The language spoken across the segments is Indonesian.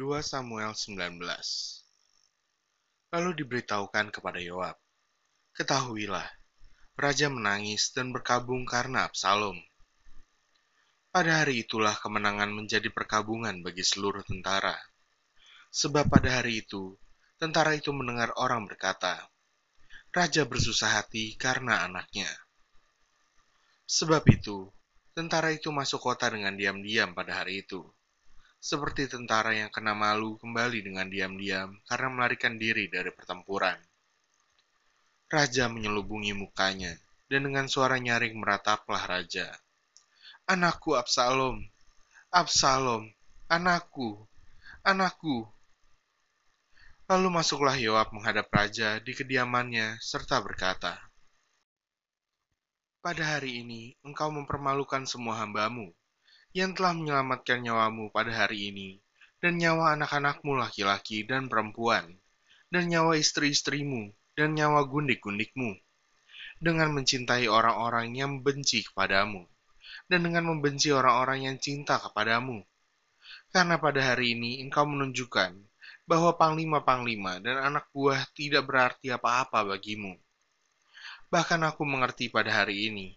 2 Samuel 19 Lalu diberitahukan kepada Yoab, Ketahuilah, Raja menangis dan berkabung karena Absalom. Pada hari itulah kemenangan menjadi perkabungan bagi seluruh tentara. Sebab pada hari itu, tentara itu mendengar orang berkata, Raja bersusah hati karena anaknya. Sebab itu, tentara itu masuk kota dengan diam-diam pada hari itu seperti tentara yang kena malu kembali dengan diam-diam karena melarikan diri dari pertempuran. Raja menyelubungi mukanya, dan dengan suara nyaring merataplah raja. Anakku Absalom, Absalom, anakku, anakku. Lalu masuklah Yoab menghadap raja di kediamannya serta berkata, Pada hari ini engkau mempermalukan semua hambamu, yang telah menyelamatkan nyawamu pada hari ini, dan nyawa anak-anakmu laki-laki dan perempuan, dan nyawa istri-istrimu, dan nyawa gundik-gundikmu, dengan mencintai orang-orang yang benci kepadamu, dan dengan membenci orang-orang yang cinta kepadamu. Karena pada hari ini engkau menunjukkan bahwa panglima-panglima dan anak buah tidak berarti apa-apa bagimu. Bahkan aku mengerti pada hari ini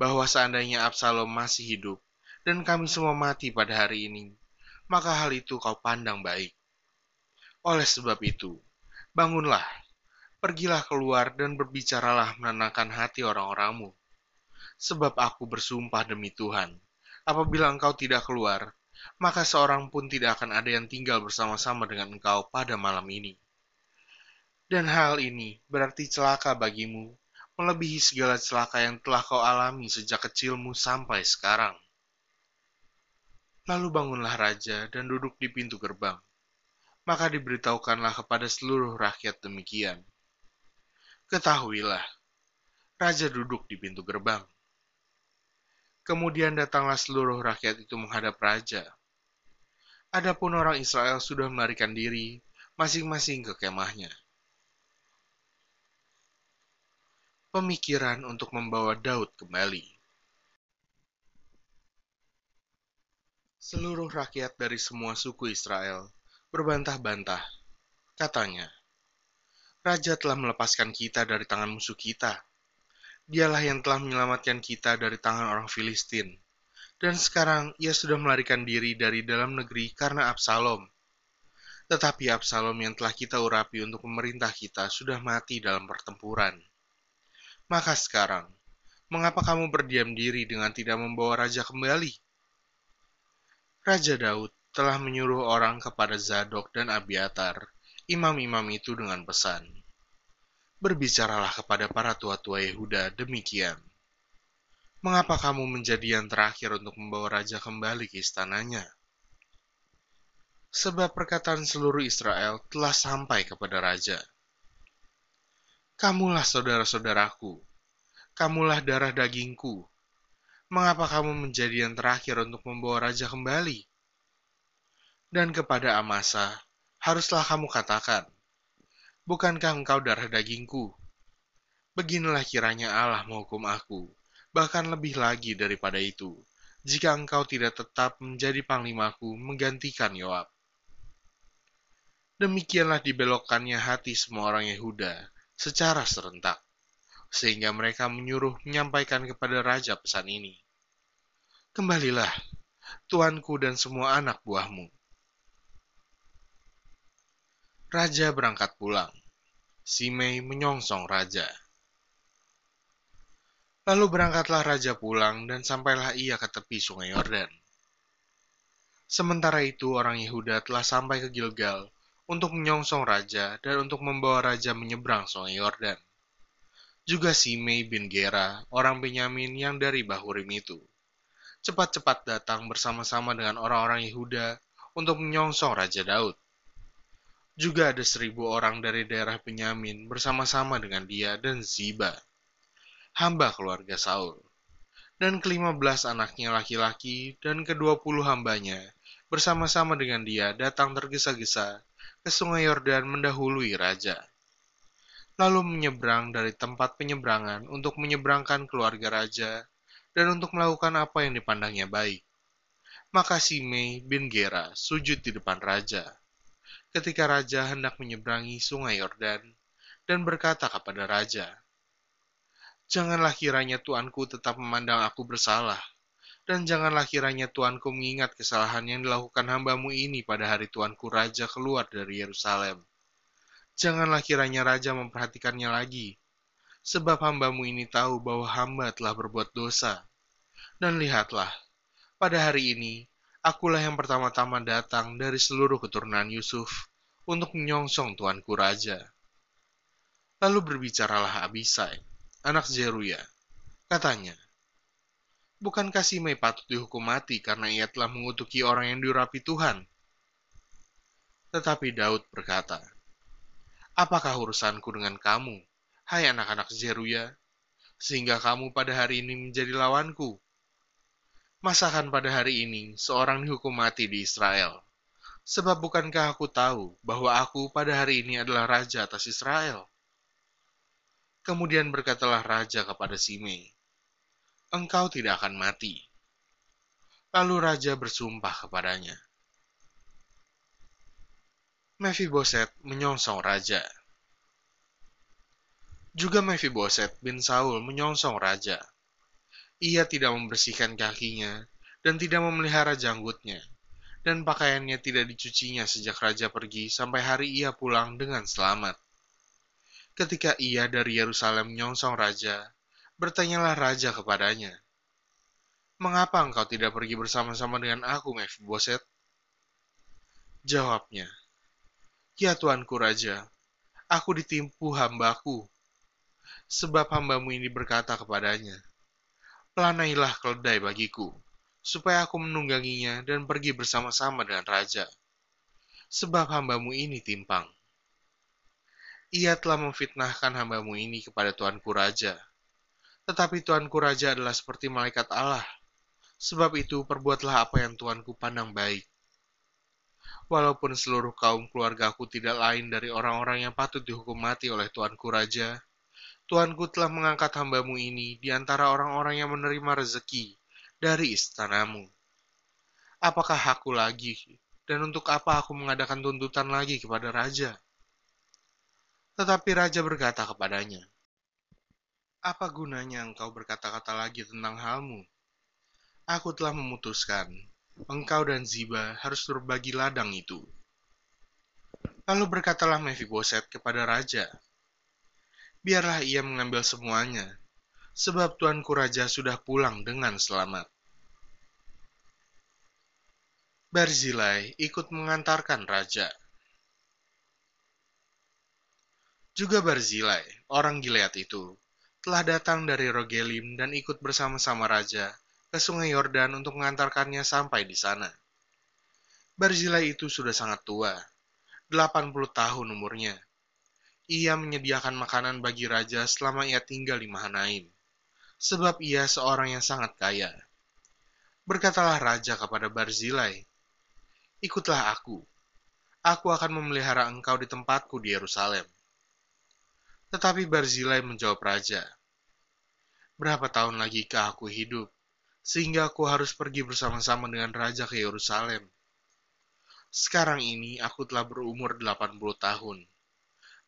bahwa seandainya Absalom masih hidup, dan kami semua mati pada hari ini, maka hal itu kau pandang baik. Oleh sebab itu, bangunlah, pergilah keluar dan berbicaralah menenangkan hati orang-orangmu. Sebab aku bersumpah demi Tuhan, apabila engkau tidak keluar, maka seorang pun tidak akan ada yang tinggal bersama-sama dengan engkau pada malam ini. Dan hal ini berarti celaka bagimu, melebihi segala celaka yang telah kau alami sejak kecilmu sampai sekarang. Lalu bangunlah raja dan duduk di pintu gerbang. Maka diberitahukanlah kepada seluruh rakyat demikian. Ketahuilah, raja duduk di pintu gerbang. Kemudian datanglah seluruh rakyat itu menghadap raja. Adapun orang Israel sudah melarikan diri masing-masing ke kemahnya. Pemikiran untuk membawa Daud kembali. Seluruh rakyat dari semua suku Israel berbantah-bantah. Katanya, Raja telah melepaskan kita dari tangan musuh kita. Dialah yang telah menyelamatkan kita dari tangan orang Filistin. Dan sekarang ia sudah melarikan diri dari dalam negeri karena Absalom. Tetapi Absalom yang telah kita urapi untuk memerintah kita sudah mati dalam pertempuran. Maka sekarang, mengapa kamu berdiam diri dengan tidak membawa raja kembali? Raja Daud telah menyuruh orang kepada Zadok dan Abiatar, imam-imam itu dengan pesan. Berbicaralah kepada para tua-tua Yehuda demikian. Mengapa kamu menjadi yang terakhir untuk membawa raja kembali ke istananya? Sebab perkataan seluruh Israel telah sampai kepada raja. Kamulah saudara-saudaraku, kamulah darah dagingku, mengapa kamu menjadi yang terakhir untuk membawa raja kembali? Dan kepada Amasa, haruslah kamu katakan, Bukankah engkau darah dagingku? Beginilah kiranya Allah menghukum aku, bahkan lebih lagi daripada itu, jika engkau tidak tetap menjadi panglimaku menggantikan Yoab. Demikianlah dibelokkannya hati semua orang Yehuda secara serentak sehingga mereka menyuruh menyampaikan kepada raja pesan ini. Kembalilah, tuanku dan semua anak buahmu. Raja berangkat pulang. Simei menyongsong raja. Lalu berangkatlah raja pulang dan sampailah ia ke tepi sungai Yordan. Sementara itu orang Yehuda telah sampai ke Gilgal untuk menyongsong raja dan untuk membawa raja menyeberang sungai Yordan juga Simei bin Gera, orang Benyamin yang dari Bahurim itu. Cepat-cepat datang bersama-sama dengan orang-orang Yehuda untuk menyongsong Raja Daud. Juga ada seribu orang dari daerah Benyamin bersama-sama dengan dia dan Ziba, hamba keluarga Saul. Dan kelima belas anaknya laki-laki dan kedua puluh hambanya bersama-sama dengan dia datang tergesa-gesa ke sungai Yordan mendahului raja lalu menyeberang dari tempat penyeberangan untuk menyeberangkan keluarga raja dan untuk melakukan apa yang dipandangnya baik. Maka Simei bin Gera sujud di depan raja, ketika raja hendak menyeberangi sungai Yordan dan berkata kepada raja, Janganlah kiranya tuanku tetap memandang aku bersalah, dan janganlah kiranya tuanku mengingat kesalahan yang dilakukan hambamu ini pada hari tuanku raja keluar dari Yerusalem. Janganlah kiranya raja memperhatikannya lagi, sebab hambamu ini tahu bahwa hamba telah berbuat dosa. Dan lihatlah, pada hari ini, akulah yang pertama-tama datang dari seluruh keturunan Yusuf untuk menyongsong tuanku raja. Lalu berbicaralah Abisai, anak Zeruya. Katanya, Bukankah Simei patut dihukum mati karena ia telah mengutuki orang yang diurapi Tuhan? Tetapi Daud berkata, Apakah urusanku dengan kamu, hai anak-anak Zeruya, sehingga kamu pada hari ini menjadi lawanku? Masakan pada hari ini seorang dihukum mati di Israel? Sebab bukankah aku tahu bahwa aku pada hari ini adalah raja atas Israel? Kemudian berkatalah raja kepada Simei, Engkau tidak akan mati. Lalu raja bersumpah kepadanya, Mephiboset menyongsong raja. Juga Mephiboset bin Saul menyongsong raja ia tidak membersihkan kakinya dan tidak memelihara janggutnya, dan pakaiannya tidak dicucinya sejak raja pergi sampai hari ia pulang dengan selamat. Ketika ia dari Yerusalem menyongsong raja, bertanyalah raja kepadanya, Mengapa engkau tidak pergi bersama-sama dengan aku, Mephiboset? Jawabnya, Ya tuanku raja, aku ditimpu hambaku. Sebab hambamu ini berkata kepadanya, Pelanailah keledai bagiku, supaya aku menungganginya dan pergi bersama-sama dengan raja. Sebab hambamu ini timpang. Ia telah memfitnahkan hambamu ini kepada tuanku raja. Tetapi tuanku raja adalah seperti malaikat Allah. Sebab itu perbuatlah apa yang tuanku pandang baik. Walaupun seluruh kaum keluargaku tidak lain dari orang-orang yang patut dihukum mati oleh tuanku raja, Tuanku telah mengangkat hambamu ini di antara orang-orang yang menerima rezeki dari istanamu. Apakah aku lagi, dan untuk apa aku mengadakan tuntutan lagi kepada raja? Tetapi raja berkata kepadanya, Apa gunanya engkau berkata-kata lagi tentang halmu? Aku telah memutuskan, engkau dan Ziba harus berbagi ladang itu. Lalu berkatalah Mephiboset kepada raja, biarlah ia mengambil semuanya, sebab tuanku raja sudah pulang dengan selamat. Barzilai ikut mengantarkan raja. Juga Barzilai, orang Gilead itu, telah datang dari Rogelim dan ikut bersama-sama raja ke sungai Yordan untuk mengantarkannya sampai di sana. Barzilai itu sudah sangat tua, 80 tahun umurnya, ia menyediakan makanan bagi raja selama ia tinggal di Mahanaim, sebab ia seorang yang sangat kaya. Berkatalah raja kepada Barzilai, Ikutlah aku, aku akan memelihara engkau di tempatku di Yerusalem. Tetapi Barzilai menjawab raja, Berapa tahun lagi aku hidup, sehingga aku harus pergi bersama-sama dengan raja ke Yerusalem? Sekarang ini aku telah berumur 80 tahun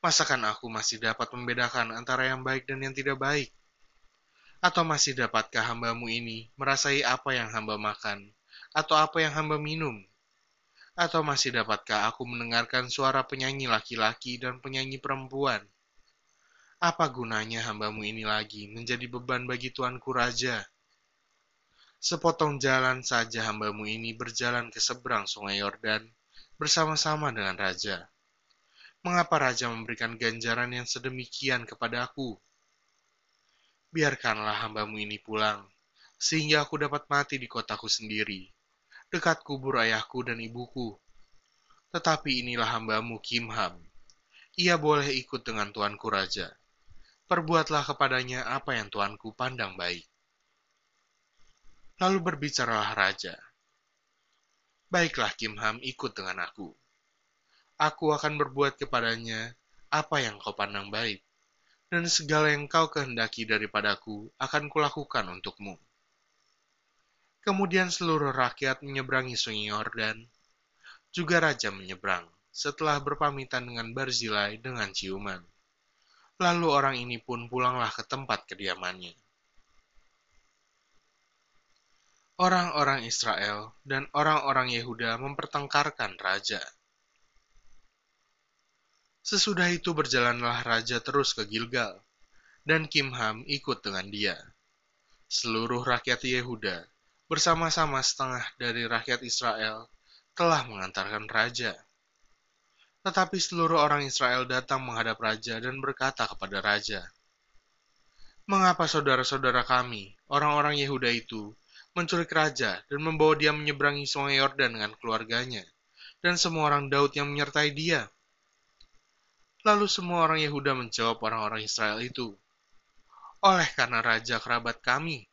Masakan aku masih dapat membedakan antara yang baik dan yang tidak baik? Atau masih dapatkah hambamu ini merasai apa yang hamba makan, atau apa yang hamba minum? Atau masih dapatkah aku mendengarkan suara penyanyi laki-laki dan penyanyi perempuan? Apa gunanya hambamu ini lagi menjadi beban bagi tuanku raja? Sepotong jalan saja hambamu ini berjalan ke seberang sungai Yordan bersama-sama dengan raja Mengapa raja memberikan ganjaran yang sedemikian kepada aku? Biarkanlah hambamu ini pulang, sehingga aku dapat mati di kotaku sendiri, dekat kubur ayahku dan ibuku. Tetapi inilah hambamu Kimham. Ia boleh ikut dengan tuanku raja. Perbuatlah kepadanya apa yang tuanku pandang baik. Lalu berbicaralah raja. Baiklah Kimham ikut dengan aku aku akan berbuat kepadanya apa yang kau pandang baik, dan segala yang kau kehendaki daripadaku akan kulakukan untukmu. Kemudian seluruh rakyat menyeberangi sungai Yordan, juga raja menyeberang, setelah berpamitan dengan Barzilai dengan ciuman. Lalu orang ini pun pulanglah ke tempat kediamannya. Orang-orang Israel dan orang-orang Yehuda mempertengkarkan raja. Sesudah itu berjalanlah raja terus ke Gilgal, dan Kimham ikut dengan dia. Seluruh rakyat Yehuda bersama-sama setengah dari rakyat Israel telah mengantarkan raja. Tetapi seluruh orang Israel datang menghadap raja dan berkata kepada raja, Mengapa saudara-saudara kami, orang-orang Yehuda itu, menculik raja dan membawa dia menyeberangi sungai Yordan dengan keluarganya, dan semua orang Daud yang menyertai dia? Lalu semua orang Yehuda menjawab orang-orang Israel itu, Oleh karena raja kerabat kami,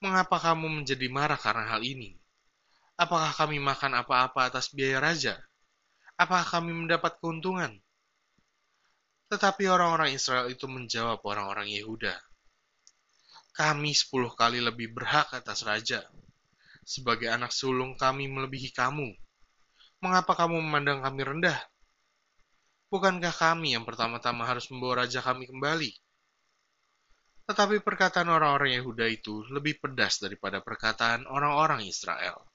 Mengapa kamu menjadi marah karena hal ini? Apakah kami makan apa-apa atas biaya raja? Apakah kami mendapat keuntungan? Tetapi orang-orang Israel itu menjawab orang-orang Yehuda, kami sepuluh kali lebih berhak atas raja. Sebagai anak sulung kami melebihi kamu. Mengapa kamu memandang kami rendah? Bukankah kami yang pertama-tama harus membawa raja kami kembali? Tetapi perkataan orang-orang Yehuda itu lebih pedas daripada perkataan orang-orang Israel.